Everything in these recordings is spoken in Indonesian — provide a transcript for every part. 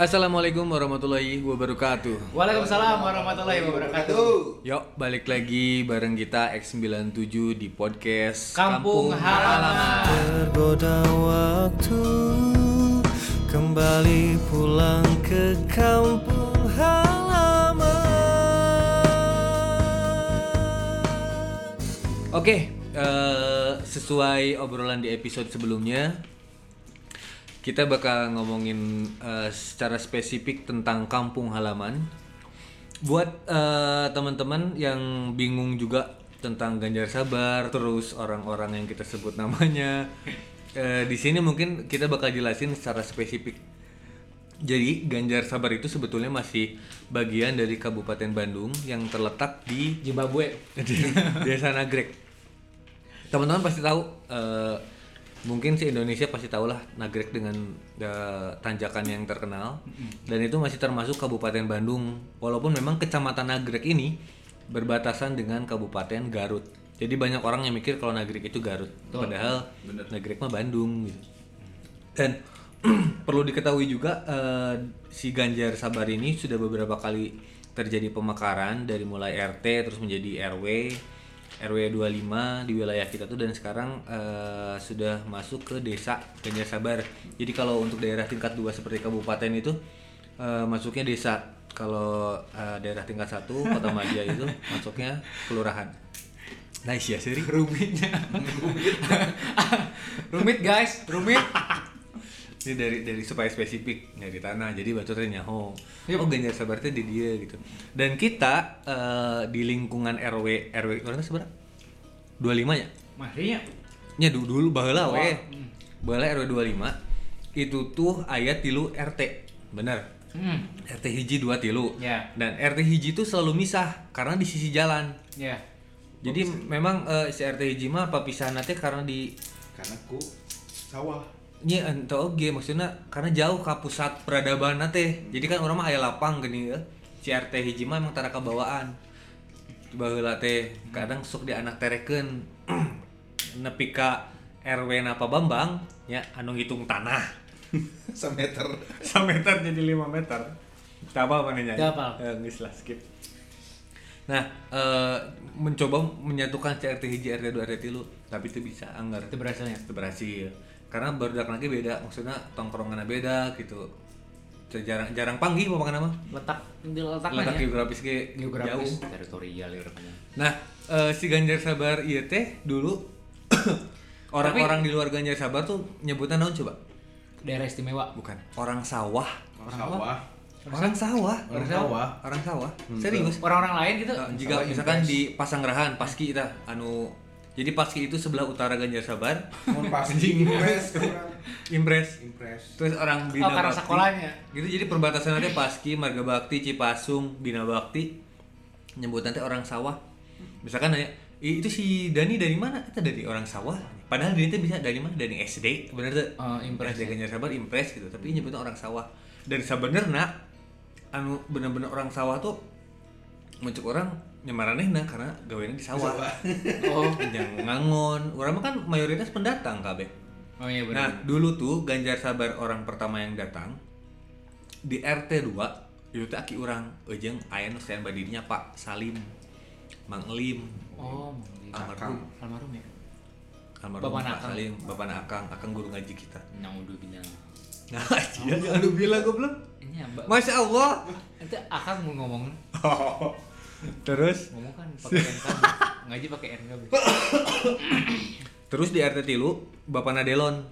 Assalamualaikum warahmatullahi wabarakatuh. Waalaikumsalam warahmatullahi wabarakatuh. Yuk, balik lagi bareng kita X97 di podcast Kampung Halaman. Tergoda waktu kembali pulang ke kampung halaman. Oke, eh, sesuai obrolan di episode sebelumnya, kita bakal ngomongin eh, secara spesifik tentang kampung halaman. Buat eh, teman-teman yang bingung juga tentang Ganjar Sabar, terus orang-orang yang kita sebut namanya, eh, di sini mungkin kita bakal jelasin secara spesifik. Jadi Ganjar Sabar itu sebetulnya masih bagian dari Kabupaten Bandung yang terletak di Zimbabwe. di desa Nagrek. Teman-teman pasti tahu, eh, mungkin si Indonesia pasti tahu lah Nagrek dengan eh, tanjakan yang terkenal, dan itu masih termasuk Kabupaten Bandung. Walaupun memang Kecamatan Nagrek ini berbatasan dengan Kabupaten Garut. Jadi banyak orang yang mikir kalau Nagrek itu Garut, padahal Nagrek mah Bandung gitu. Dan perlu diketahui juga eh, si Ganjar Sabar ini sudah beberapa kali terjadi pemekaran dari mulai RT terus menjadi RW, RW 25 di wilayah kita tuh dan sekarang eh, sudah masuk ke desa Ganjar Sabar. Jadi kalau untuk daerah tingkat 2 seperti kabupaten itu eh, masuknya desa. Kalau eh, daerah tingkat 1 Kota Madia itu masuknya kelurahan. Nice ya, Siri. Rumitnya. rumit guys, rumit. Ini dari dari supaya spesifik dari tanah jadi bacotnya nyaho Yup. oh Ganjar Sabar teh di dia gitu dan kita eh, di lingkungan RW RW orang seberapa 25 ya Masihnya. nya dulu dulu baheula Oh, we hmm. baheula RW 25 itu tuh ayat tilu RT bener Hmm. RT hiji dua tilu Ya. dan RT hiji tuh selalu misah karena di sisi jalan Ya. jadi memang eh, si RT hiji mah papisahan teh karena di karena ku sawah Nya ente oge maksudnya karena jauh ke pusat peradaban teh. Jadi kan orang mah aya lapang gini ya. Si RT hiji mah emang tara kabawaan. Baheula teh kadang sok di anak terekeun nepi ka RW napa Bambang ya anu ngitung tanah. semeter Sameter jadi 5 meter. Tak apa mana nyanyi? Tak apa. Eh, geus lah skip. Nah, eh, mencoba menyatukan si RT hiji RT 2 RT 3 tapi itu bisa anggar Itu berhasilnya. itu berhasil karena baru lagi beda maksudnya tongkrongannya beda gitu. Jarang jarang panggil apa nama. Letak di letak letak ya. geografis ke Geografis, jauh. Teritorial ya nah eh, si Ganjar Sabar iya teh dulu orang-orang di luar Ganjar Sabar tuh nyebutnya naon coba? Daerah istimewa. bukan orang sawah. Orang sawah. Orang sawah. Orang sawah. Orang sawah. Serius? Orang-orang lain gitu. Jika Sawah misalkan di Pasanggerahan Paski kita anu jadi Paski itu sebelah utara Ganjar Sabar. Mau pasti. Impres Impres. Impres. Terus orang Bina Oh, karena Bakti. sekolahnya. gitu jadi perbatasan nanti Paski Marga Bakti Cipasung Bina Bakti. Nyebut nanti orang sawah. Misalkan nanya "Ih, itu si Dani dari mana? Itu dari orang sawah. Padahal dia itu bisa dari mana? Dari SD bener tuh. Oh, Impres SD Ganjar Sabar Impres gitu. Tapi nyebutnya orang sawah. Dan sebenarnya anu bener-bener orang sawah tuh muncul orang nyemaranehna karena gaweannya di sawah. Oh. yang ngangon. Orang mah kan mayoritas pendatang kabeh Oh iya Nah, benar. dulu tuh Ganjar Sabar orang pertama yang datang di RT 2 itu aki urang ejeng aya nu dirinya Pak Salim Mang Lim Oh, almarhum. Almarhum ya. almarhum Bapak Pak Akang. Salim Bapak Akang Akang guru ngaji kita. Naudu bilang. nah iya. Jangan lu bilang goblok. Masya Allah. Itu akang mau ngomong terus? Ngomong kan pakai NK ngaji pakai NK terus di RT tilu Bapak Nadelon.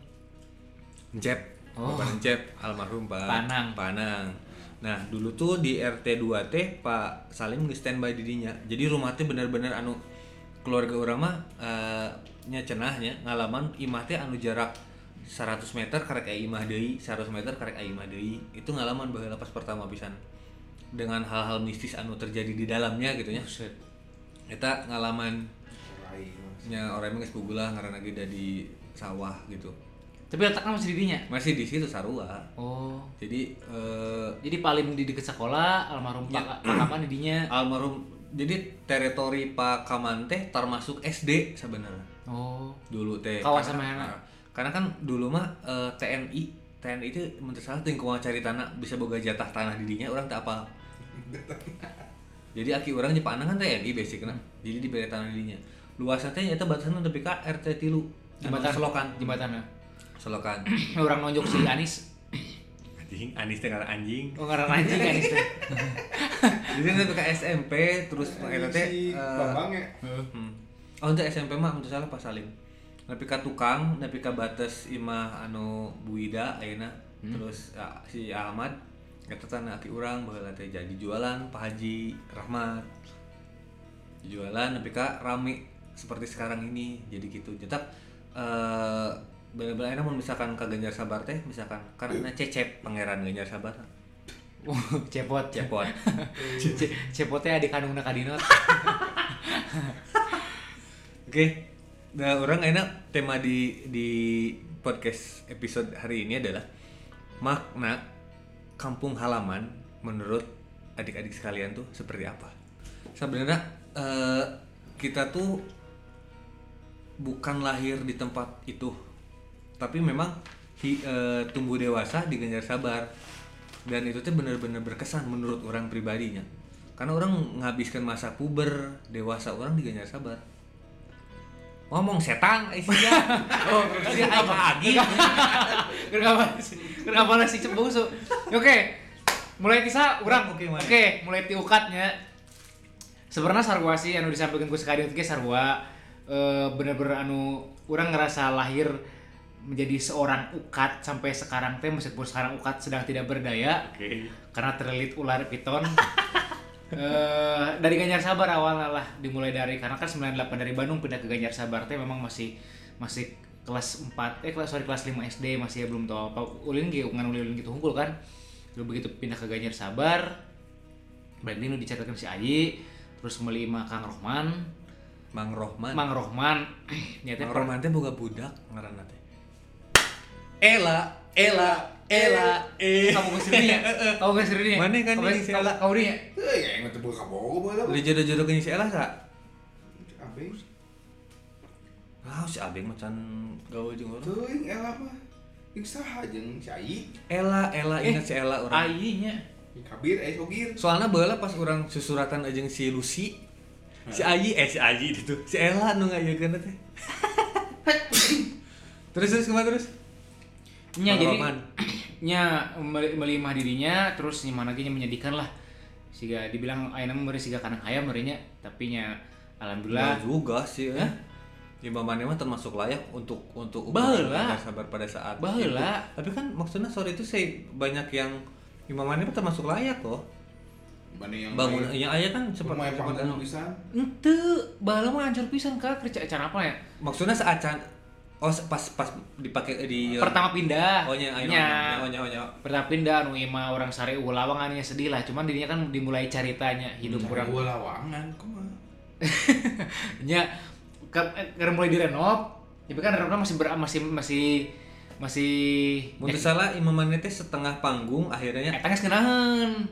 Encep. Oh. Bapak Encep. Almarhum Pak Panang. Panang. Nah dulu tuh di RT 2 teh Pak Salim nge standby dirinya jadi rumah teh bener-bener anu keluarga orang mah eh, nya cenahnya ngalaman imah teh anu jarak 100 meter karek imah deui 100 meter karek imah deui. Itu ngalaman baheula pas pertama pisan dengan hal-hal mistis anu terjadi di dalamnya gitu nya eta ngalaman nya orang bubulah ngaranna ge da di sawah gitu. Tapi letaknya masih di dinya? Masih di situ sarua. Oh. Jadi eh, jadi paling di dekat sekolah almarhum Ya. pak pak Kaman di dinya? Almarhum jadi teritori Pak Kaman teh termasuk SD sebenarnya. Oh. Dulu teh Kawasan Karena- mana? karena kan dulu mah eh, TNI TNI itu menurut saya ting kumaha cari tanah bisa boga jatah tanah di dinya orang tak apa jadi aki orang di Panang kan TNI basicnya. Jadi diberi tanah di dinya luasnya teh eta batasan tapi ka RT tilu. Jembatan. Selokan. Jembatan. selokan. Orang nonjok si Anis. anjing Anis teh ngaran anjing. Oh ngaran anjing Anis teh. jadi nanti ke SMP terus eta teh si eh, Bambang ya? Hmm. Oh untuk SMP mah untuk salah pas saling. Nepi ka tukang, nepi ka batas imah anu Buida ayeuna. Terus ya, si Ahmad eta tanah aki urang baheula teh jadi jualan Pak Haji Rahmat. Jualan nepi ka rame seperti sekarang ini jadi gitu. Tetap eh bener-bener enak misalkan ka Ganjar Sabar teh misalkan karena cecep pangeran Ganjar Sabar Oh, cepot. cepot Ce- Cepotnya adik kandungna kadinot. Oke, nah orang enak tema di di podcast episode hari ini adalah makna kampung halaman menurut adik-adik sekalian tuh seperti apa? Sebenarnya eh, kita tuh bukan lahir di tempat itu, tapi memang hi- eh, tumbuh dewasa di Ganjar Sabar dan itu tuh benar-benar berkesan menurut orang pribadinya. Karena orang menghabiskan masa puber dewasa orang di Ganjar Sabar ngomong setan isinya oh si aing agi Kenapa sih? Kenapa sih cembungsu? Oke. Mulai kisah urang. Oke, Oke, mari. mulai ti ukatnya. Sebenarnya sarua sih anu disampaikan ku sekali ge sarua eh, bener-bener anu urang ngerasa lahir menjadi seorang ukat sampai sekarang teh meskipun sekarang ukat sedang tidak berdaya oke karena terlilit ular piton eh dari Ganjar Sabar awalnya lah dimulai dari karena kan 98 dari Bandung pindah ke Ganjar Sabar teh memang masih masih kelas 4 eh kelas sorry kelas 5 SD masih belum tahu apa ulin ge ngan ulin gitu unggul kan. Lalu begitu pindah ke Ganjar Sabar berarti nu dicatatkan si Ayi terus meli sama Kang Rohman. Mang Rohman. Mang Rohman nyata Mang Rohman teh boga budak ngaranna teh Ela Ela Ela eh kamu ke sini ya kamu ke sini ya Mana kan Kamu- ini si Ella? kamu dia Eh, ya yang teu buka bogo bola. udah jodoh-jodoh ke si Ela sa? Apa? ah si Abeng macan gawe jeung orang. Tuh, yang elah mah. Yang saha jeung si Ayi. Ela Ela Eh, ingat si Ela orang. Ayi nya kabir, eh sogir. soalnya baheula pas orang susuratan aja si Lucy si Ayi eh si Ayi itu. Si Ela nu ngayekeun teh. Terus terus ke mana terus nya jadi nya meli- melimah dirinya terus gimana lagi menyedihkan lah siga dibilang ayana memberi siga kanang ayam merinya tapi nya alhamdulillah juga sih ya. Imam Mane mah termasuk layak untuk untuk Baheula. ukuran sabar pada saat Baheula. itu. Tapi kan maksudnya sore itu saya banyak yang Imam Mane mah termasuk layak kok. Mana yang Bangun yang ayah kan seperti panggung anu. pisan. ente bahala mah hancur pisan kak kerja acara apa ya Maksudnya saat can oh pas pas dipakai di pertama pindah Oh nya ayo. nya nya nya. pertama pindah anu ima orang sare ulawangannya sedih lah cuman dirinya kan dimulai ceritanya hidup Cari kurang gua lawangan, kumaha? nya ke, karena mulai direnov tapi kan renov masih ber, masih masih masih Mun teu salah Imam teh setengah panggung akhirnya eta geus ngeunaheun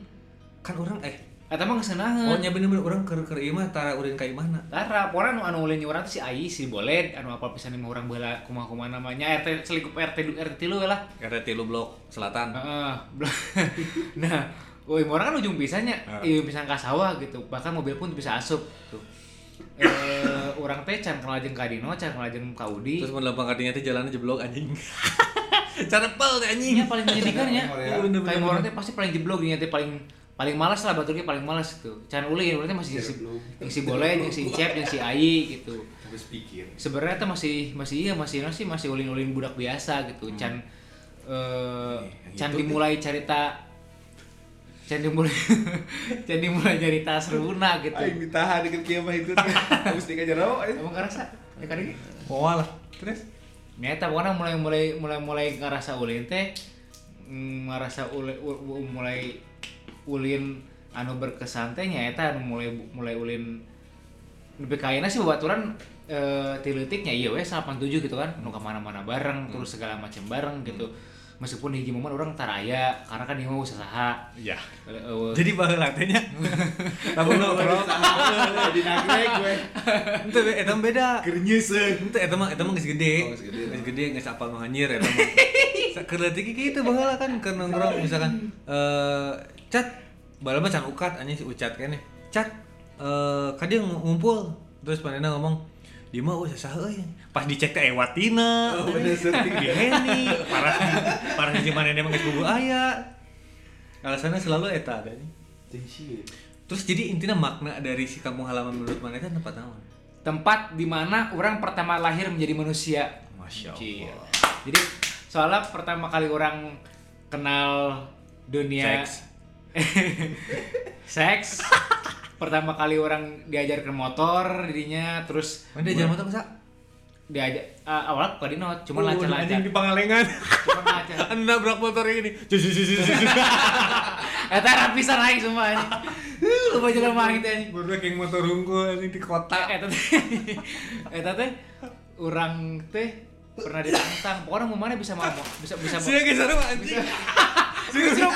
kan orang eh eta mah geus ngeunaheun oh nya bener-bener orang keur keur ieu mah tara urang ka imahna. Tara, pokoknya anu anu ulin urang teh si Ai, si Boled, anu apal pisan lima orang bala kumaha-kumaha namanya RT selikup RT RT tilu we lah. Karena tilu blok selatan. Heeh. nah, woi orang kan ujung pisannya, iya pisan ka sawah gitu. Bahkan mobil pun bisa asup tuh. Eh, orang teh can kenal jeung ka Dino, can kenal jeung ka Udi. Terus mun lapang kadinya teh jalannya jeblok anjing. Carepel teh anjing. Ini paling menyedihkan ya. Iya, Kayak orang teh pasti paling jeblok nya teh paling paling malas lah baturnya paling malas gitu. Can ulin berarti masih si, Jeblok. yang si Boled, yang si Cep, yang si Ai gitu. Habis pikir. sebenarnya tuh masih masih iya masih masih masih ulin-ulin budak biasa gitu can eh yang can itu dimulai cerita can dimulai can dimulai cerita seruna gitu Aing ditahan dengan kiamah itu. Habis dikejar oh, emang ngerasa ya kan ini Oh lah. Terus nyata pokoknya mulai mulai mulai mulai ngerasa ulin teh mm, ngerasa ulin mulai ulin anu berkesan teh nyata anu mulai mulai ulin lebih kayaknya sih babaturan eh tilutiknya iya wes 87 gitu kan nu ke mana-mana bareng terus segala macam bareng gitu meskipun di hiji momen orang taraya karena kan dia mau usaha ya. Eh, Jadi baheula teh nya. Lamun lo Jadi nagrek gue. Itu eta mah beda. Nyeuseung. Itu eta mah eta mah gede. Oh, gede. Gede apal nu hanyir eta mah. Kerletik gitu baheula kan ke nongkrong misalkan eh cat bala mah can ukat anjing si ucat kan Cat eh ka dia ngumpul. Terus panena ngomong di mah euy saha euy pas dicek teh ewatina Oh, bener di Heni parah parah hiji manehna mah geus bobo aya alasannya selalu eta ada terus jadi intinya makna dari si kampung halaman menurut mana itu tempat naon tempat di mana orang pertama lahir menjadi manusia. masya Cie. Jadi soalnya pertama kali orang kenal dunia Seks. seks. pertama kali orang diajar ke motor dirinya terus mana dia jalan motor masa diajak uh, awalnya bukan di not cuma Oh, lancar-lancar. anjing di Pangalengan. Cuma lancar. Anu nabrak motor ini. Jus jus jus jus eta rapisan aing semua ini lupa jalan mah gitu anjing. Baru kayak motor unggul anjing di kota. Eta teh eta teh urang teh pernah ditantang. Pokoknya mau mana bisa mau bisa bisa sih geus sarua anjing? justru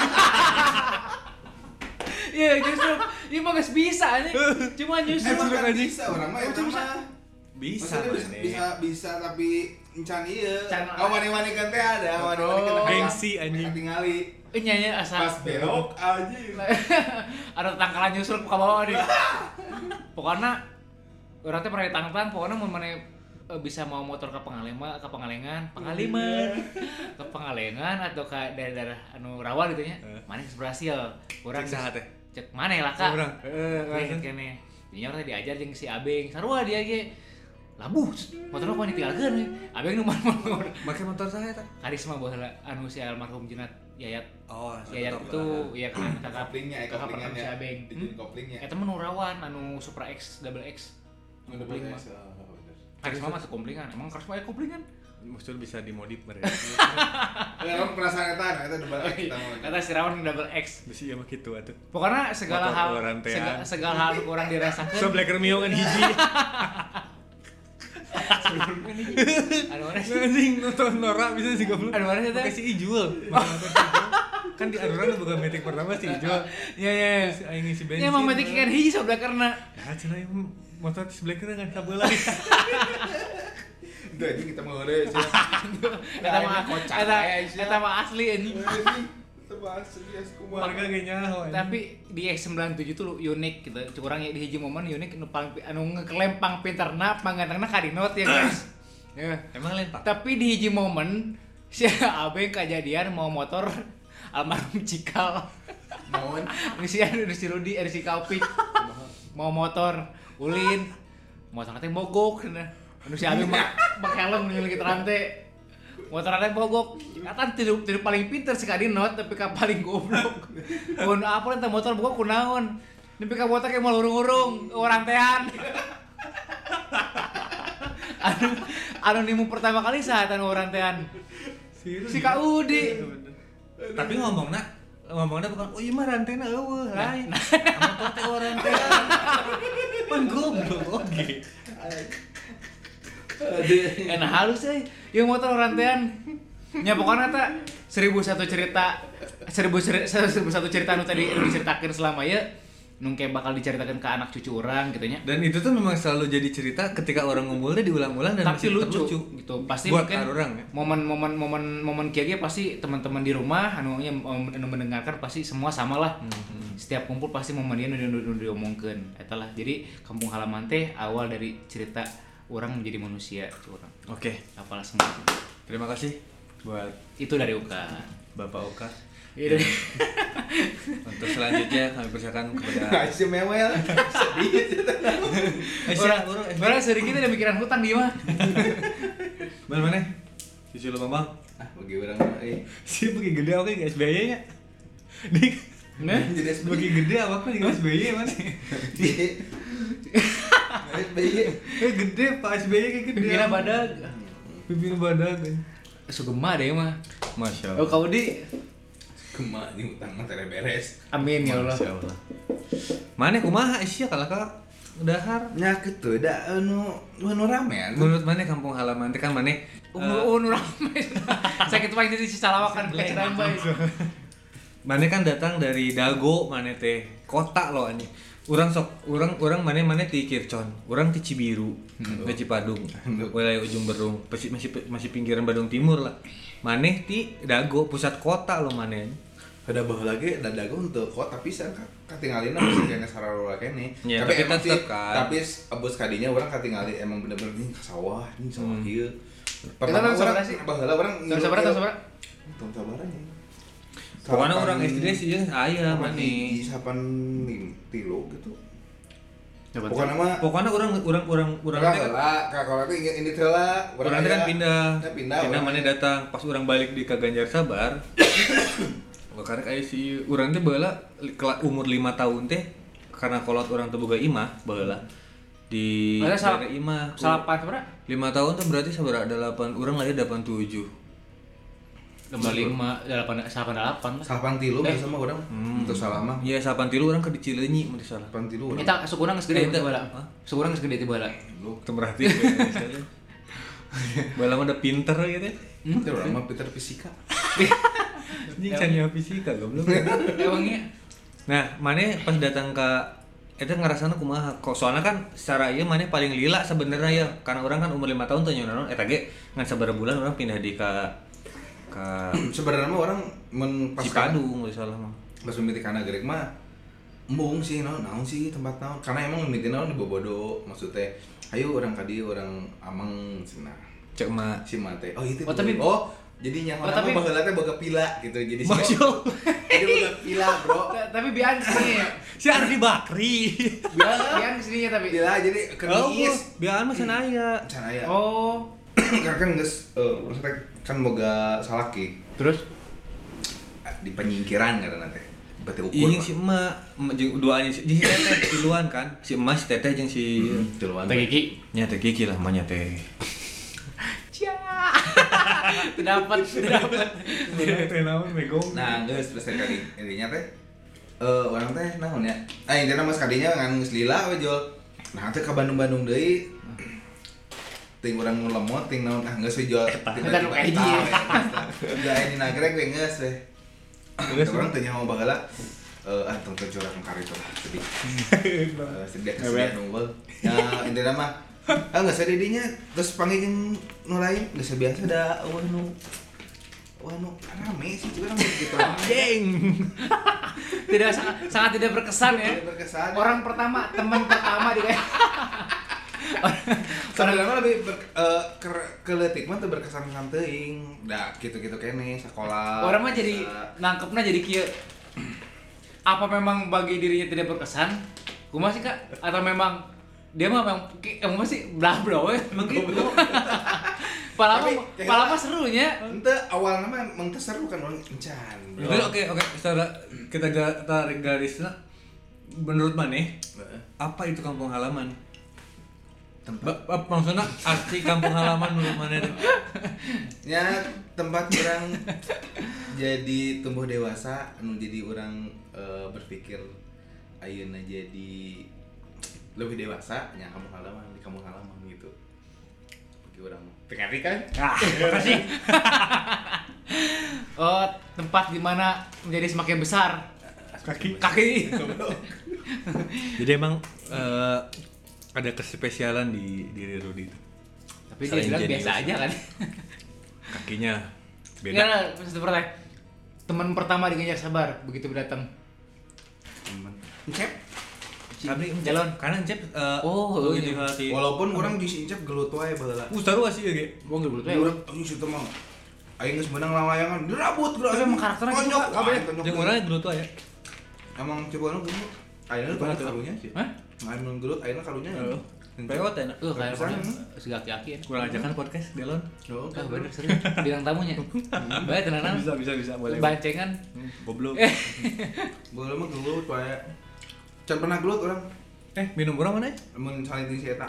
Iya justru Iya mah gak bisa anjing. Cuma justru kan. bisa orang mah, Oh, emang bisa. mah. bisa Maksudnya bisa, bisa, bisa, tapi encan iya. Can- Awan-awan kan teh ada, awan-awan kan Gengsi, anjing. Tingali. Eh nyanyi asal. Pas belok anjing. Ada tangkalan nyusul ke bawah nih. Pokoknya Orang teh pernah ditantang Pokoknya mau mana bisa mau motor ke Pangalengan ke Pangalengan Pangaliman ke Pangalengan atau ke daerah-daerah anu rawa gitu nya Eh. mana geus berhasil orang Cek saha teh? cek mana lah kak Urang. Eh, Kene. Dinya orang teh diajar jeung si Abeng. Sarua dia ge. Labuh, motor apa ditinggalkeun we. Abeng nu mana Make motor saya tak? karisma baheula anu si almarhum Junat Yayat. Oh, Yayat itu ya kan kakak Koplingnya, eh, kakak pertama si koplingannya. Abeng. Hmm? koplingnya. Eta mah nu rawan anu Supra X, Double X. Udah Kopling Karisma mah koplingan. Emang karisma aya koplingan. Maksudnya bisa dimodif mereka. Ya, orang perasaan eta, nah, eta double X kita. Kata si Rawan Double X. Bisa iya mah gitu atuh. Pokoknya segala hal segala, segala hal kurang dirasakan. So Blacker Mio kan hiji. Anu mana sih? Anjing nonton Nora bisa sih goblok. Anu mana sih si Ijul. Si Ijul. Kan di Anuran bukan metik pertama si Ijul. Ya ya. ya. Si aing ngisi bensin. Ya emang metik kan hiji sebelah karena Ya cenah motor si Blacker kan sabeula. Itu anjing kita mau ngore sih. Eta mah kocak eta mah asli bahas serius kumaha. Warga ge nyaho. anjing. Tapi di X97 tuh unik gitu. Curang ya di hiji momen unik nu paling anu ngekelempang pinterna pangantengna kadinot ya guys. Ya. emang lain Pak. Tapi di hiji momen si Abeng kejadian mau motor almarhum Cikal. Naon? Ini si anu si Rudi, ada si Kaupik. Mau motor ulin. Motor teh mogok nah. Anu si mak mak helm nyelengit rantai. Motor teh mogok. Kata tidak tidak paling pinter si kadinot tapi ka paling goblok. Mun apa teh motor mogok kunaon? Nepi ka motor kayak mau urung-urung rantean. anu anu nimu pertama kali saat anu rantean. Si Kak Udi. Tapi ngomongna ngomongna bukan oh iya mah rantena eueuh lain. Motor teh eueuh rantena. Pan goblok oge. enak halus eh. Yang motor rantean. Nya pokoknya ta. Seribu satu cerita seribu seribu satu cerita nu tadi diceritakan selama ya nungke bakal diceritakan ke anak cucu orang gitu nya. Dan itu tuh memang selalu jadi cerita ketika orang ngumpulnya diulang-ulang dan tapi masih lucu, gitu. Pasti Buat mungkin orang ya. momen-momen momen momen ge pasti teman-teman di rumah anu nya anu mendengarkan pasti semua sama lah. Hmm, setiap kumpul pasti momen dia nu nu- nu diomongkeun eta lah. Jadi kampung halaman teh awal dari cerita orang menjadi manusia curang Oke, apalah semua. Terima kasih buat itu dari Uka. Bapak Oka. Iya dari Untuk selanjutnya kami persilakan kepada Aisyah mewel. Sedih. orang orang sering kita udah mikiran hutang dia mah Mana mana? Sisi lu Bambang. Ah, bagi orang eh. Si bagi gede oke guys SBY nya. Dik. Nah. Jadi. Bagi gede apa kan di SBY mana? SBY. Eh gede Pak SBY kayak gede. pimpinnya badag Pimpinan badag. sugema deh mah Masya oh kau di Kema ini utang mah tere beres. amin ya Allah Masya Allah. Mana kumaha Isya kalau kak dahar. Nya kitu da anu anu ramean. Menurut mana kampung halaman teh kan mana? Oh, oh, rame. Sakit paling di Cicalawak kan ke Cirembai. Mana kan datang dari Dago mana teh kota loh ani. Urang sok urang urang mana mana ti Kircon, urang ti Cibiru, ke Cipadung, wilayah ujung Berung, masih masih masih pinggiran Badung Timur lah. Maneh ti dago pusat kota lo maneh ada baheula lagi dadago untuk kota pisan ka katingalina masih kayaknya sararora kene Ya, tapi tapi emang sih kan. tapi abus kadinya orang katingali emang bener-bener nih ke sawah nih sawah Hmm. kieu Kita pertama tahun orang sih? baheula orang Tahun sabaraha tahun sabaraha? tahun sabaranya pokoknya orang SD sih jeung aya mana maneh sapan tilo gitu Coba pokoknya mah pokoknya orang orang orang orang kan- kalau itu ingin ini teh lah orang teh kan pindah. Ya, pindah pindah orang. mana datang. Pas orang balik di Kaganjar Sabar Oh, karena kayak si orang teh kela- umur 5 tahun teh karena kolot orang teh boga imah baheula di daerah imah Salah apa sebenarnya? 5 tahun tuh berarti sabar ada 8 orang lahir 87 Lima lima delapan delapan delapan lah. salapan tilo Eh. biasa mah orang untuk salah mah Iya, sapan tilu orang ke di Cileunyi mun salah. salapan tilo orang Kita sekurang segede Eh, tiba ente- lah. Hah? Sekurang segede tiba lah. lu Teu merhati Bala mah udah pinter gitu. itu orang mah Peter fisika Ini can fisika goblok. Emangnya Nah, mana pas datang ke itu ngerasana kumaha kok soalnya kan secara iya mana paling lila sebenarnya ya karena orang kan umur lima tahun tuh nyonon eta ge ngan sabaraha bulan orang pindah di ka ka sebenarnya mah orang men pas Cipadung nggak salah mah. pas mimiti kana gerek mah embung sih naon naon sih tempat naon. Karena emang mimiti naon di Bobodo maksudnya ayo orang kadi orang amang cenah. Cek mah si mate oh itu Oh, tapi- oh jadi yang Oh, orang tapi- mah baheula teh boga pila gitu. Jadi si Masya Allah. jadi boga pila bro. Ta- tapi bian sini. Ya. si Ardi Bakri. Bian? Bian sininya tapi. jadi kenis biar mah sanaya can aya Oh. Kan geus eh, maksudnya kan boga salaki Terus di penyingkiran karena teh bete ukur Iya Pak. si emak, jeung duanya si teteh tiluan kan. Si emak si teteh jeung si Hmm, tiluan Teh Kiki. nya teh Kiki lah emaknya teh. Cia. Tidak dapat, tidak dapat. Teh naon megong. Nah, geus terus kali intinya teh eh orang teh naon ya? Ah intinya mas kadinya ngan geus lila we jual. Nah, teh ka Bandung-Bandung deui. Ting urang nu lemot ting naon ah geus we jual. Eta kayak hiji. Udah ini nagrek we geus we. Orang teh nyaho baheula eh ah tong curah kari itu lah sedih. Eh, sedih kesedihan unggul. Ya intinya mah ah nggak sedih dinya terus panggil jeung nu lain geus biasa da wah nu wah nu rame sih curang gitu. Jeng. Tidak sangat sangat tidak berkesan ya. Tidak berkesan. Orang pertama, teman pertama di Sebenarnya lebih ber, eh, ke- keletik mah tuh berkesan kan teuing. Da gitu-gitu kene sekolah. Orang mah jadi nangkepnya jadi kieu. Apa memang bagi dirinya tidak berkesan? Kumaha sih Kak? Atau memang dia mah memang emang masih blah blah gitu. Tapi, mah kayak palah apa? mah serunya. Ente awalnya mah emang seru kan orang encan. bro. Jadi oke oke secara kita tarik garisnya menurut maneh apa itu kampung halaman? Tempat Ba- ba- maksudnya arti kampung halaman menurut maneh teh? ya tempat orang jadi tumbuh dewasa anu jadi orang eh, berpikir ayeuna jadi lebih dewasa nya kampung halaman di kampung halaman gitu. Bagi orang pengerti kan? Ah, makasih. Oh, tempat di mana menjadi semakin besar. Kaki. Kaki. Jadi emang eh, ada kespesialan di diri Rudi itu. Tapi dia Selain bilang jenius. biasa aja kan. Kakinya Beda. beda. maksud pertanyaan. Teman pertama di Ganjar Sabar begitu datang. Temen. Cep. Tapi Jalon. karena Cep eh, Oh, begitu iya. hati. Walaupun orang di Incep gelut wae baheula. Uh, taruh sih ya, Ge. Gua enggak betul Tapi orang anjing situ mah aing geus meunang lawayangan dirabut geura. Tapi emang karakternya gitu. Kabeh. Jeung orangnya gelut wae ya. Emang coba nu gelut. Ayeuna banyak karunya sih. Hah? Ayeuna gelut ayeuna karunya. Pewot enak. Tuh kayak orang segak yakin. Kurang ajakan podcast Delon. Oh, Ah bener serius. Bilang tamunya. Baik tenang. Bisa bisa bisa boleh. Bancengan. Hmm, Goblok. Eh, Boleh mah gelut wae. Can pernah gelut orang. Eh, minum kurang mana? ya? Mun saling si eta.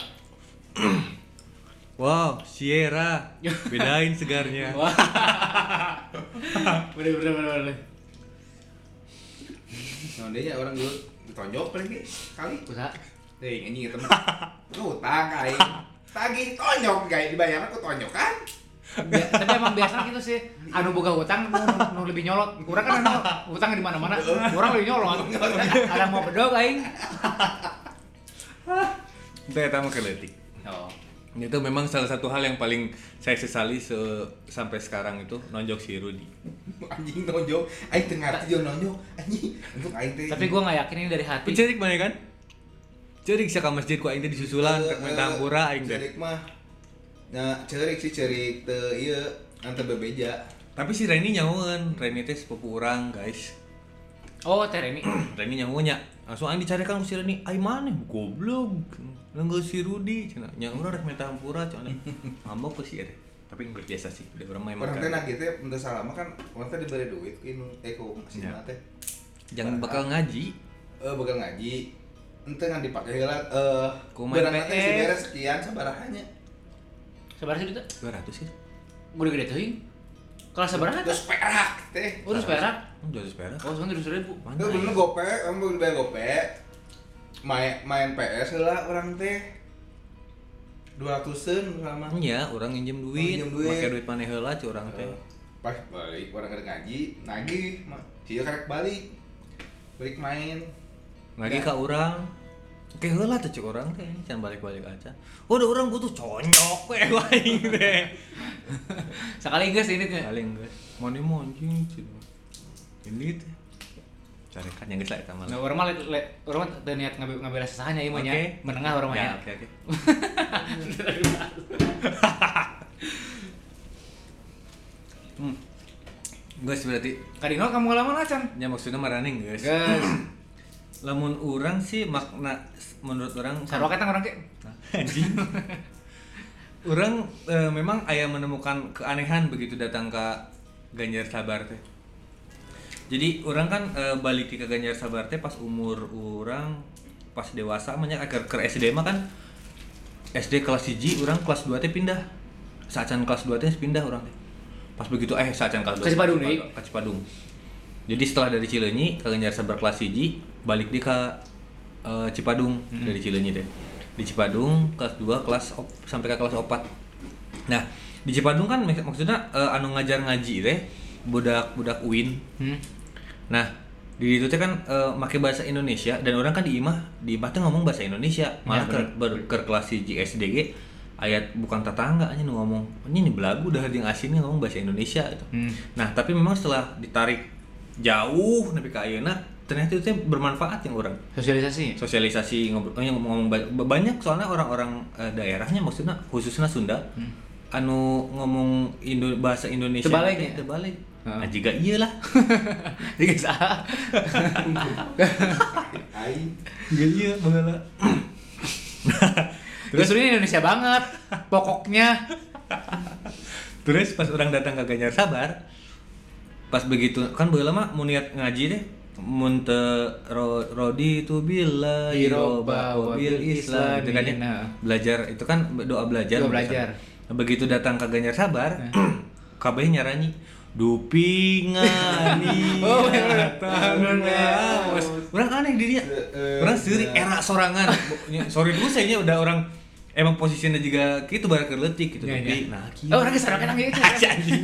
Wow, Sierra. Bedain segarnya. Wah. Bener bener bener bener. Nah, dia nya orang gelut ditonjok lagi kali. Usaha. Teuing anjing eta mah. Utang aing. Tagih tonjok guys dibayar aku tonjok kan. Bia- tapi emang biasa gitu sih anu boga utang nu, nu lebih nyolot kurang kan anu utang di mana-mana kurang lebih nyolot ada mau bedog aing eta mah keletik. oh itu memang salah satu hal yang paling saya sesali se- sampai sekarang itu nonjok si Rudy. Anjing nonjok. Aing teu ngarti jeung nonjok. Anjing untuk aing teh. Tapi gua nggak yakin ini dari hati. cerik mana kan? Cerik sih ke masjid ku aing teh disusulan Eh, rek main tampura aing teh. cerik mah. Nah cerik sih cerik teu ieu antara bebeja. Tapi si Reni nyawan Reni teh sepupu orang guys Oh, teh ini. Reni nyamunya langsung aing dicarikan ku si Reni ai mana? Goblok. Nenggal si Rudy cenah nya urang rek cenah ngambok ke si Ere. Tapi nggak biasa sih. Udah orang main orang teh makan nagih teh untuk salah mah kan orang teh diberi duit ku inu eh ku si Ya. teh. Jangan bakal ngaji. Eh bakal ngaji. Ente kan dipakai heula eh Ku main barang teh PS. si beres sekian sabarahannya Sabar sih itu. 200 sih. Gua udah gede teuing. Kelas sabaraha? terus perak teh. Oh, terus perak. 200 perak Oh, sekarang terus ribu. mana Itu ya? bener gope, kamu udah gope main main PS lah orang teh dua ratusan sama Iya, orang minjem duit, minjem duit. pakai duit maneh heula ci urang teh. pas balik orang kada ngaji nagih sih karek balik balik main Lagi ka urang. Oke heula teh cek urang teh, can balik-balik aja. Oh, udah urang butuh conyok we aing teh. Sekali geus ini teh. Paling geus. Mani monjing cenah. Ini teh. Carekan yang geus lah eta mah. Nah, orang le- orang teu niat ngabe ngabela sasahanya ieu mah nya. Oke. Menengah orang Ya, oke oke. Hmm. Guys berarti Kadino kamu ngalaman acan. nya maksudnya maraning guys. Geus. Lamun orang sih makna menurut orang Sarwa ketang orang ke. anjing. orang eh, memang ayah menemukan keanehan begitu datang ke Ganjar Sabar teh. Jadi orang kan eh, balik ke Ganjar Sabar teh pas umur orang pas dewasa banyak agar ke SD mah kan SD kelas 1 orang kelas 2 teh pindah. Saacan kelas 2 teh pindah orang teh. Pas begitu eh saacan kelas 2 Ke Cipadung deui? ke Cipadung. Jadi setelah dari Cileunyi ke Ganjar Sabar kelas 1 balik di ke eh, Cipadung dari Cileunyi teh. Di Cipadung kelas 2 kelas op, sampai ke kelas 4. Nah, di Cipadung kan mak- maksudnya eh, anu ngajar ngaji teh budak-budak UIN. Hmm. Nah, di itu kan eh, make bahasa Indonesia dan orang kan di imah di imah teh ngomong bahasa Indonesia. Malah Ya, ke, baru ke kelas 1 SDG ayat bukan tetangga aja ngomong ini nih belagu dah jeung asinnya ngomong bahasa Indonesia itu. Hmm. Nah, tapi memang setelah ditarik jauh nepi ka ayeuna ternyata itu bermanfaat yang orang Sosialisasi. sosialisasi ngobrol eh, ngomong, ngomong ba- banyak soalnya orang-orang eh, daerahnya maksudnya khususnya Sunda anu ngomong Indo bahasa Indonesia Terbalik ya? terbalik Heeh. nah jika iya lah Jadi sah. aing jika iya bagaimana Terus ini Indonesia banget. Pokoknya. terus pas orang datang ke Ganjar Sabar pas begitu kan baheula mah mun niat ngaji deh mun teu ro, rodi tu billahi Iroba roba wabil islam gitu kan ya belajar itu kan doa belajar Doa belajar. Nah, begitu datang ke Ganjar Sabar kabeh nyaranyi dupingani Oh, bener. Awas. Orang aneh di dia. Eh, Orang sendiri eh. era sorangan. Sorry dulu saya udah orang emang posisinya juga gitu barang kerletik gitu Ya, tapi nah kieu. Oh, orang ke sana kan gitu. anjing.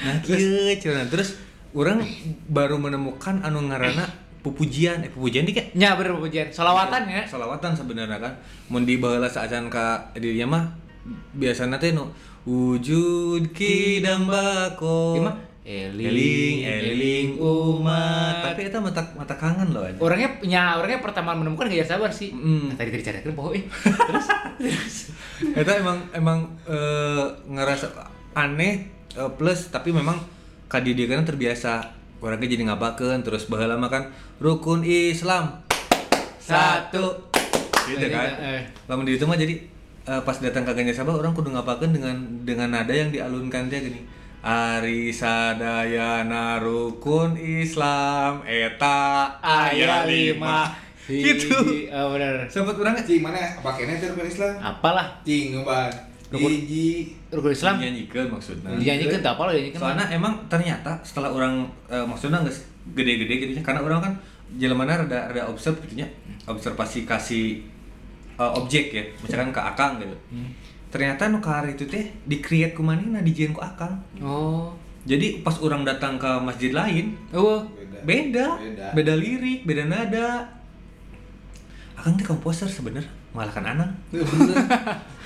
Nah, kieu cenah. Terus orang baru menemukan anu ngaranna pupujian eh pupujian di kayak Nya bener pujian. Salawatan ya. salawatan sebenarnya kan mun di baheula saacan ka dirinya mah biasana teh nu wujud kidambako mah eling eling umat tapi eta mata mata kangen loh anjing. Orangnya nya orangnya pertama menemukan gaya sabar sih. Mm. Nah, tadi tadi cari poho eh. Terus terus. Eta emang emang eh, ngerasa aneh eh, plus tapi memang kadidikan terbiasa orangnya jadi ngabakeun terus baheula mah kan rukun Islam satu gitu kan Eh. lamun di itu mah jadi eh, pas datang ke Ganjar Sabah orang kudu ngapakeun dengan dengan nada yang dialunkan dia gini. Ari sadayana rukun Islam eta ayat lima. Gitu. Oh, bener. sempat orang cing mana? Pakainya teh rukun Islam? Apalah. Cing Rukun- hiji. rukun Islam? Nyanyikan maksudnya dinyanyikan tak apa lo dinyanyikan. soalnya emang ternyata setelah orang eh, maksudnya nggak gede-gede gitu ya karena orang kan jalan mana rada rada observe gitu nya observasi kasih eh, objek ya misalkan ke akang gitu ternyata nu kahar itu teh di create ku manehna dijieun ku akang Oh. jadi pas orang datang ke masjid lain Oh. beda Beda. beda lirik beda nada Akang teh komposer sebenernya mengalahkan Anang. Bener.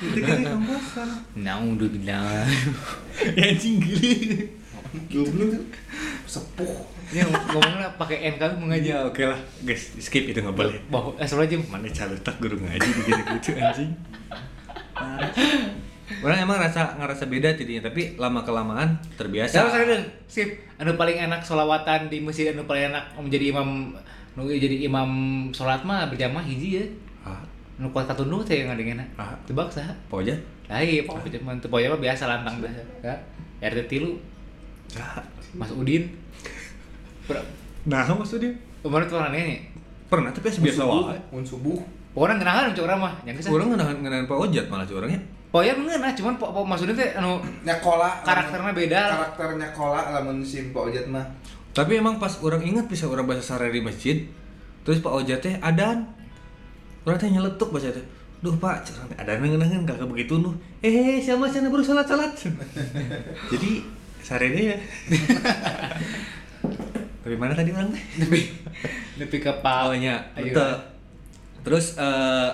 Itu kan komposer. Naudzubillah. ya anjing gili. Goblok. Sepuh. Ini ngomongnya pakai N kali mengaji. Ya oke lah, guys, skip itu nggak boleh. Bahwa eh sebelum aja Mana calutak guru ngaji gitu gitu anjing. Orang emang rasa ngerasa beda jadinya, tapi lama kelamaan terbiasa. Siapa saya skip. Anu paling enak solawatan di masjid anu paling enak menjadi imam nu jadi imam sholat mah berjamaah hiji ya. Ah, Nu kuat katunduh teh yang ngadengena. Ah. Tebak saha? poja? Iya, pokoknya berjamaah teu poya mah biasa lantang biasa. Ya. RT tilu Ah, Mas Udin. Nah, maksudnya Kemarin tuh aneh nih. pernah tapi biasa wae. Mun subuh. Pokoknya ngenahan cok mah, yang ke sana. Orang ngenahan ngenahan Pak Ojat malah sih orangnya. Poya ngeunah, cuman po, po maksudnya teh anu Nyakola. Karakternya beda. Karakternya kola lamun si Pak Ojat mah. Tapi emang pas orang ingat bisa orang bahasa sare di masjid, terus Pak Ojat teh adan. Orang teh nyeletuk bahasa teh. Duh Pak, curang teh adan ngeunahkeun kagak begitu nuh. Eh, siapa sana baru salat salat. Jadi sare deh ya. Tapi mana tadi orang teh? lebih lebih ke pal. Awalnya, Ayo. betul. Terus eh,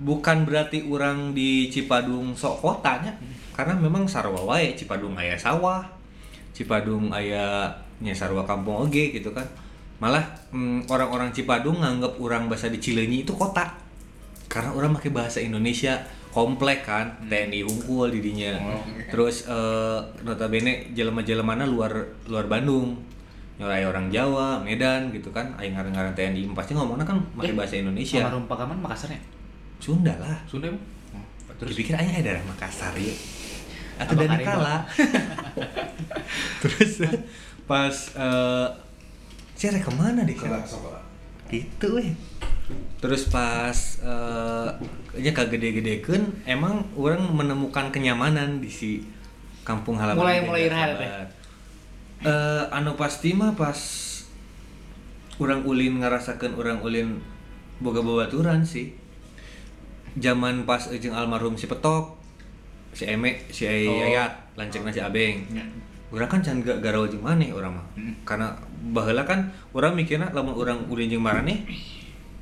bukan berarti orang di Cipadung sok kotanya, karena memang sarwa wae Cipadung aya sawah, Cipadung aya nya sarwa kampung oge gitu kan. Malah mm, orang-orang Cipadung nganggap orang bahasa di Cileunyi itu kota. Karena orang pakai bahasa Indonesia komplek kan, TNI unggul di dinya. Oh. Terus eh, notabene jelema-jelemana luar luar Bandung. Nyurai orang Jawa, Medan gitu kan, aing ngaran-ngaran TNI pasti ngomongnya kan pakai Eh, bahasa Indonesia. Almarhum Pak Kaman Makassarnya. Sunda lah. Sunda emang? Terus dipikir aing ada daerah Makassar ya. Atau dari kala. Terus pas eh cere ke mana deh? Sekolah. Gitu weh. Terus pas eh nya kagede-gedekeun emang orang menemukan kenyamanan di si kampung halaman. Mulai- mulai Dengar Eh anu pasti mah pas orang ulin ngerasakan orang ulin boga babaturan sih. Zaman pas jeung almarhum si Petok, si Eme, si Oh. Ayat, lanceukna si Abeng. Ya. Urang kan can gak garau jeung maneh urang mah. Hmm. Karena baheula kan urang mikirna lamun urang ulin jeung maraneh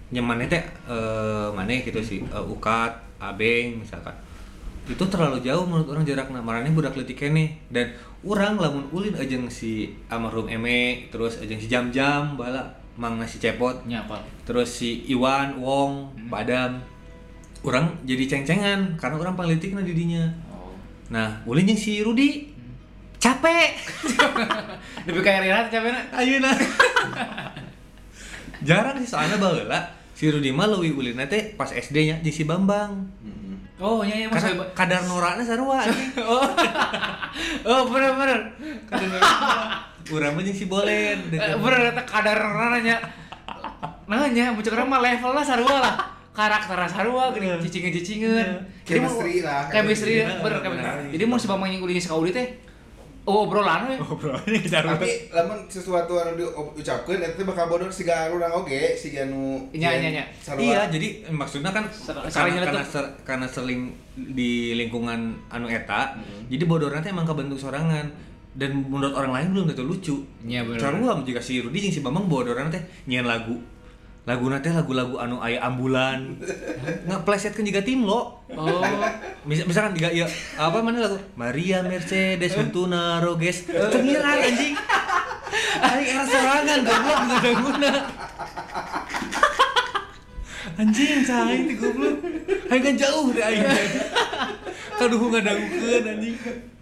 nya maneh teh eh maneh gitu sih eh, ukat, abeng misalkan. Itu terlalu jauh menurut orang jarakna. Maraneh budak leutik keneh dan urang lamun ulin ajeng si almarhum Eme, terus ajeng si Jam-Jam bala mang si Cepot, Nyapa. terus si Iwan, Wong, Padam. Urang jadi ceng-cengan karena orang paling leutikna di dinya. Oh. Nah, ulin jeung si Rudi capek. Lebih kayak Rirat capek na. Ayeuna. Jarang sih soalnya baheula si Rudi mah leuwih ulina teh pas SD nya jeung si Bambang. Oh, iya iya Karena maksudnya. kadar norana sarua. Oh. oh, bener bener. Urang mah si Bolen. Eh, bener eta kadar nanya. Nanya, muncul mah level lah sarua lah. Karakter sarua gini cicingin-cicingin. Jadi mau- Chemistry lah. Chemistry Chemistry. bener chemistry. Bener. Jadi mau si Bambang yang kuliah sekaudi teh. Oh, obrolan we. Ngobrolnya sarua. Tapi lamun sesuatu anu diucapkeun eta bakal bodor siga urang oge, siga nu Nya, nya, nya. Iya, jadi maksudnya kan karena, karena, ser- karena seling di lingkungan anu eta, Hmm. jadi bodornya teh emang kebentuk sorangan dan menurut orang lain belum tentu lucu. Nya, bener. Sarua jika si Rudi jeung si Bambang bodorna teh nyian lagu. Lagu teh lagu-lagu anu aya ambulan. Ngeplesetkeun juga tim lo. Oh. Mis misalkan juga ya apa mana lagu? Maria Mercedes Untuna Roges Cengiran anjing. Aing era sorangan goblok nggak ada guna. Anjing cai itu goblok. Aing kan jauh deh aing. Kaduh ngadangukeun anjing. jadi sih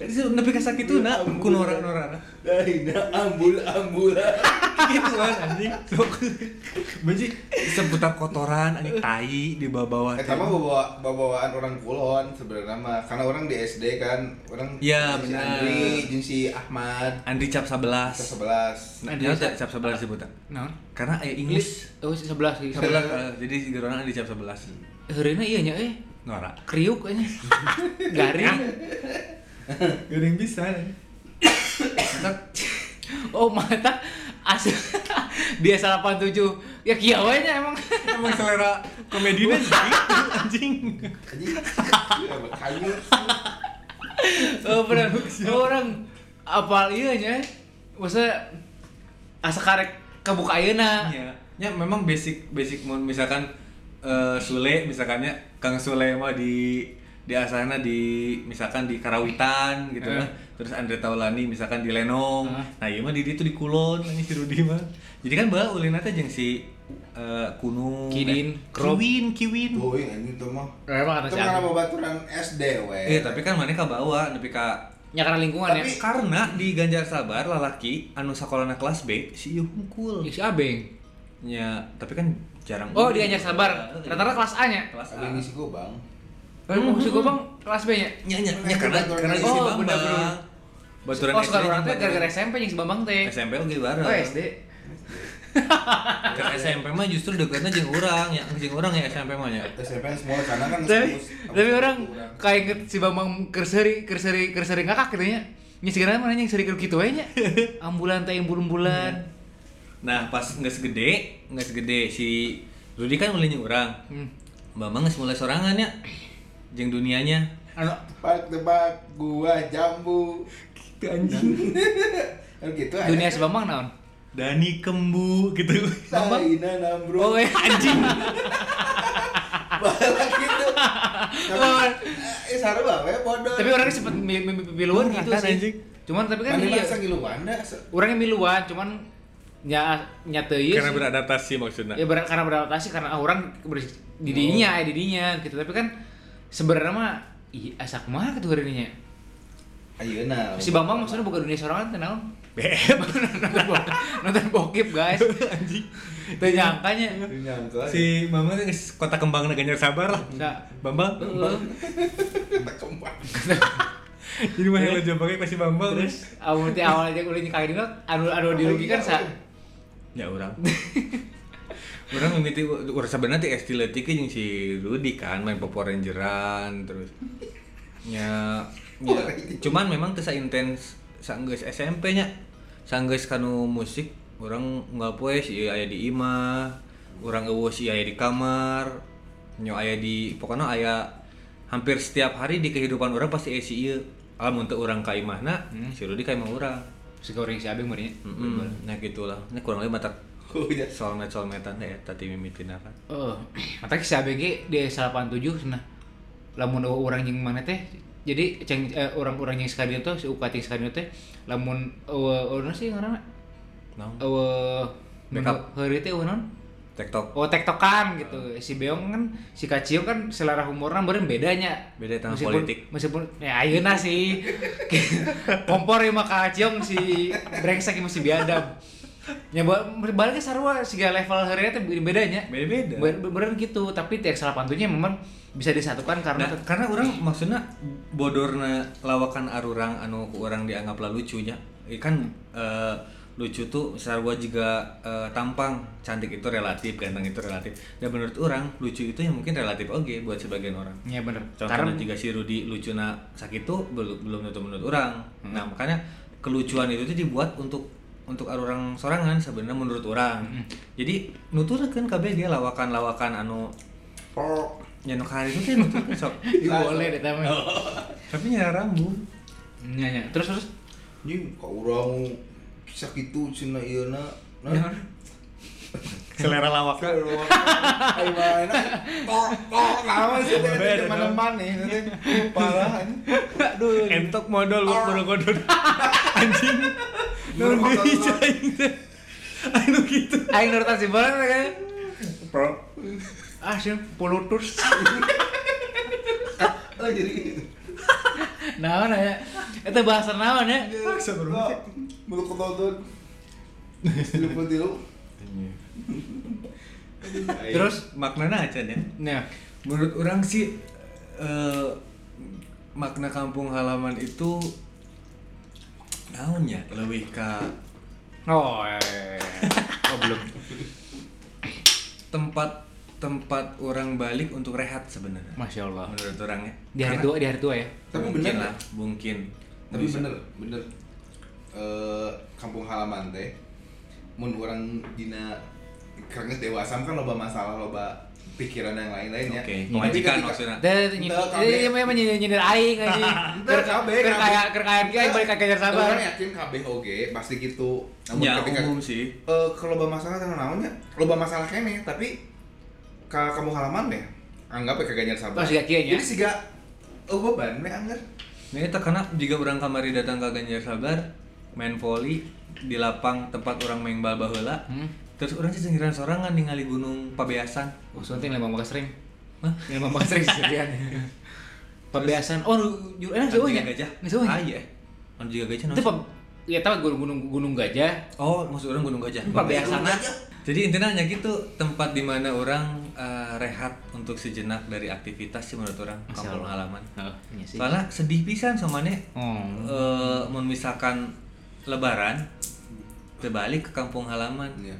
nepi ka sakituna ku nora-nora Dahina ambul-ambul. gitu kan anjing benci seputar kotoran anjing tai di bawah-bawah Eta mah bawa bawaan orang kulon sebenarnya mah karena orang di SD kan orang Iya, si benar. Andri jeung si Ahmad Andri cap 11 ke 11 Nah, dia cap- cap 11 disebutan. Naon? Karena aya English. Oh, 11 sih. 11 eh, jadi si Gerona Andri cap 11. Heureuna iya nya eh. Nora. Kriuk kayaknya. Garing. Gak ada yang bisa. Oh, mata asli biasa 87. Ya kieu we nya emang. Emang selera komedinya gitu anjing. anjing kayu Oh, bener. Oh, orang apal ieu nya. Masa asa karek kebuka ayeuna. Ya, ya memang basic basic mun misalkan eh, Sule misalkannya Kang Sule mah di di asana di misalkan di Karawitan gitu Eh. lah. Terus Andre Taulani misalkan di Lenong. Ah. Nah, iya mah di ditu di Kulon ini si Rudi mah. Jadi kan bae ulin teh jeung si eh, Kunung, Kidin, eh. Kiwin, Kiwin. Tuh, ini tuh mah. Emang Itu si karena babaturan SD we. Eh, tapi kan mana ka bawa nepi ka Ya karena lingkungan ya. Tapi- karena di Ganjar Sabar lalaki anu sakolana kelas B si ieu hungkul. Ya, si Abeng. Ya, tapi kan jarang. Oh, di Anjar Sabar. Rata-rata kelas A-nya. kelas Tapi A. ini sih bang. Kalau mau si Gobang kelas B-nya. Nya nya nya karena Baturan karena SD. si Oh, Bambang. bener-bener. Baturan oh, sekarang orang teh gara-gara baturan- SMP yang si Bambang teh. SMP oge bareng. Oh, SD. Ke SMP mah justru dekatnya jeung urang ya, jeung urang ya SMP mah nya. SMP semua sana kan Tapi tapi orang kayak inget si Bambang kerseri kerseri kerseri ngakak gitu nya. Nya segala mana yang seri gitu aja nya. Ambulan teh yang bulan-bulan. Nah, pas geus gede, geus gede si Rudi kan mulai jeung urang. Hmm. Bambang geus mulai sorangan ya. Jeung dunianya. Anu Tebak-tebak gua jambu. Gitu anjing. Kan gitu dunia si Bambang naon? Dani Kembu gitu. Bambang? Saina Oh, nambro. eh, anjing. Bahala gitu. Tapi eh sarua we bodoh. tapi orangnya sempet mi- mi- mi- miluan Oh, gitu kan, sih. anjing. Cuman tapi kan iya. da? Orangnya miluan, cuman nya nyata iya Karena sih. beradaptasi maksudnya. Ya ber- karena beradaptasi karena orang didinya, ya didinya gitu. Tapi kan sebenarnya mah iya asak mah gitu harinya. Ayeuna. Si Bambang maksudnya bukan dunia sorangan teh naon? Nonton, nonton bokep guys. anjing. Teu nyangkanya. nyangka. Si Bambang teh geus kota kembang Ganjar Sabar lah. Enggak. Bambang. Heeh. tak kembang. Jadi mah yang lo pakai pasti Bambang. Terus awal teh awal aja ulin kayak gitu anu anu dirugikan sa Ya orang. orang mimiti urang sebenarnya teh SD leutik jeung si Rudi kan main Power Rangeran terus. Ya, ya cuman memang teu intens saenggeus SMP nya. Saenggeus kanu musik orang nggak poe si aya di imah, orang eueuh si aya di kamar, nyo aya di pokoknya aya hampir setiap hari di kehidupan orang pasti si ieu. Alam untuk orang ka imahna, si Rudi ka imah urang. si goreng si abeng meureun nya. Mm Nah gitulah. Ini kurang lebih mata Oh iya. soalmet soalmetan ya tadi mimitin apa? Heeh. Mata si ge di 87 cenah. Lamun orang yang mana teh jadi ceng eh, orang-orang yang sekali itu si ukat yang sekali teh lamun eueuh eueuh sih ngaranna Naon? eueuh Backup. heureuy teh eueuh naon? TikTok. Oh tektokan gitu. Si Beong kan si Kaciong kan selera humorna beureun bedanya. Beda tentang meskipun, politik. Meskipun ya ayeuna sih. Kompor ya mah Kaciong si brengsek masih biadab. Ya balik ke sarua siga level heureuy teh bedanya. Beda-beda. Ber- Beneran gitu, tapi tiap salah pantunnya memang bisa disatukan karena Nah, karena orang maksudnya bodorna lawakan arurang anu ku orang dianggaplah lucunya. Eh, kan eh, lucu tuh sarwa juga eh, tampang cantik itu relatif ganteng itu relatif dan menurut orang lucu itu yang mungkin relatif oke buat sebagian orang ya bener. Contohnya Karena jika si Rudi lucuna sakit tuh belum belum tentu menurut orang. Nah makanya kelucuan itu tuh dibuat untuk untuk orang sorangan sebenarnya menurut orang. Jadi nuturkan KBG lawakan-lawakan anu Pok. nyanu hari itu nuturkeun sok. Iya, boleh deh tapi. Tapi nyara rambut. Nya nya. Terus terus Ini kok urang sakitu cenah ieu na. Nah. Selera lawak. Ayo mana? Kok kok sih Beda, teman-teman nih. Parah. aduh. Entok modal buat bodoh-bodoh. Anjing. Anu gitu. Aing nurutan si bola kan. Pro. Ah, sih polutus. Oh jadi Naon ya? Itu bahasa naon ya? Bro. Lupa tilu. Terus maknanya aja ya. Nah, Menurut orang sih eh, makna kampung halaman itu naon ya lebih ke oh, eh. oh belum. tempat tempat orang balik untuk rehat sebenarnya Masya Allah. menurut orang ya Di hari Karena- tua, di hari tua ya. Tapi mungkin bener lah mungkin Tapi Bisa. bener, bener. Eh kampung halaman teh mun orang dina karena dewasa kan loba masalah loba pikiran yang lain-lainnya. Oke, Tapi kewajikan ketika- maksudnya. Ini memang nyindir nyindir aing anjing. Entah, kabeh, Ker kayak ker kayak kieu balik ka kejar sabar. Orang yakin kabeh oge pasti gitu. Namun ya ketika umum sih eh kalau loba masalah teh naonnya? Loba masalah kene, tapi ke kamu halaman deh anggap ya ke Ganjar Sabar Oh, siga kieu nya. jadi siga oh beban we anggar itu karena jika orang kamari datang ke Ganjar Sabar main volley di lapang tempat orang main bal baheula Hmm. Terus orang sih cengiran sorangan ningali gunung Pabeasan Oh, sunting lima bakal sering. Hah? Lima bakal sering sendirian. Pembiasan. Oh, jujur enak sih juga gajah Nggak sih ah iya anu juga gajah Itu ya tahu gunung gunung gunung gajah. Oh, maksud orang Gunung Gajah. Pabeasan. Jadi intinya hanya gitu tempat di mana orang eh, rehat untuk sejenak dari aktivitas sih menurut orang kampung halaman. Oh, iya sih. Soalnya sedih pisan sama nih Oh. eh misalkan Lebaran terbalik ke kampung halaman Iya.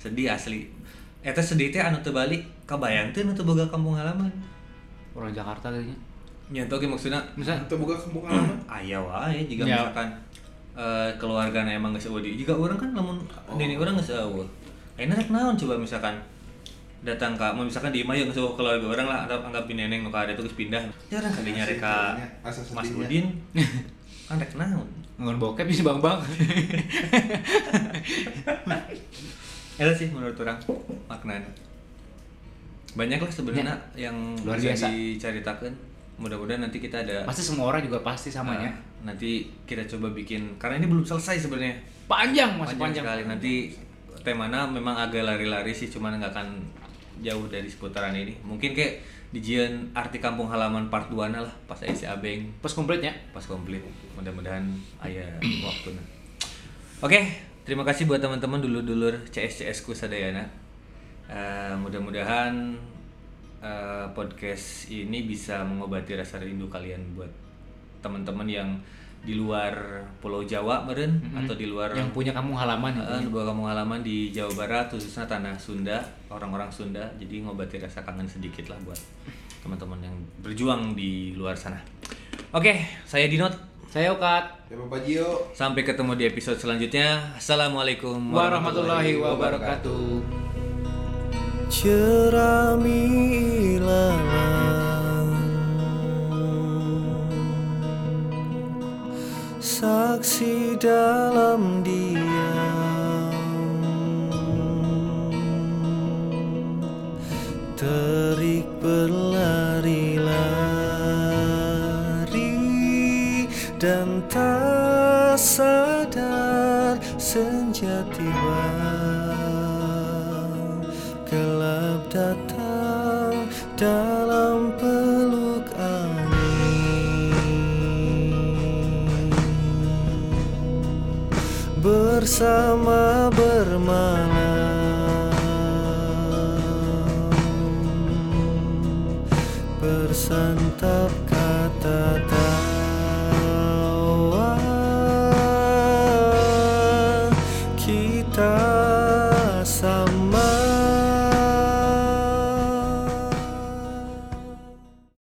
Sedih asli. Eta sedih teh anu terbalik kebayang teh anu teu boga kampung halaman. Orang Jakarta kayaknya. Nyentuh ge maksudna Misal Itu buka kampung halaman aya wae jika Ya. misalkan eh keluargana emang geus eueuh di jika orang kan lamun Oh. nini orang geus eueuh ayeuna rek naon coba misalkan datang ka mau misalkan di imah geus eueuh keluarga orang lah anggap anggap neneng nu ka ada tuh geus pindah jarang kali nyari ka Asa Mas sedihnya. Udin kan rek naon ngon bokep bisa bang bang. Itu sih menurut orang maknanya. Banyak lah sebenarnya yang Luar biasa. diceritakan. Mudah-mudahan nanti kita ada Pasti semua orang juga pasti samanya. Nah, nanti kita coba bikin karena ini belum selesai sebenarnya. Panjang masih panjang. sekali. Nanti temanya memang agak lari-lari sih cuman nggak akan jauh dari seputaran ini. Mungkin kayak dijian arti kampung halaman part 2 lah pas isi abeng. Pas komplitnya. pas komplit. Mudah-mudahan ayah waktu oke terima kasih buat teman-teman dulur-dulur CS-CS ku sadayana. Eh, mudah-mudahan eh, podcast ini bisa mengobati rasa rindu kalian buat teman-teman yang di luar Pulau Jawa meren atau di luar Yang punya kampung halaman. Eh, buat kamu halaman di Jawa Barat khususnya tanah Sunda orang-orang Sunda. Jadi ngobati rasa kangen sedikit lah buat teman-teman yang berjuang di luar sana. Oke saya Dinot Saya Ukat. Ya Bapak Jio sampai ketemu di episode selanjutnya assalamualaikum Warahmatullahi wabarakatuh. Cerami Saksi dalam diam Bersama bermalam Bersantap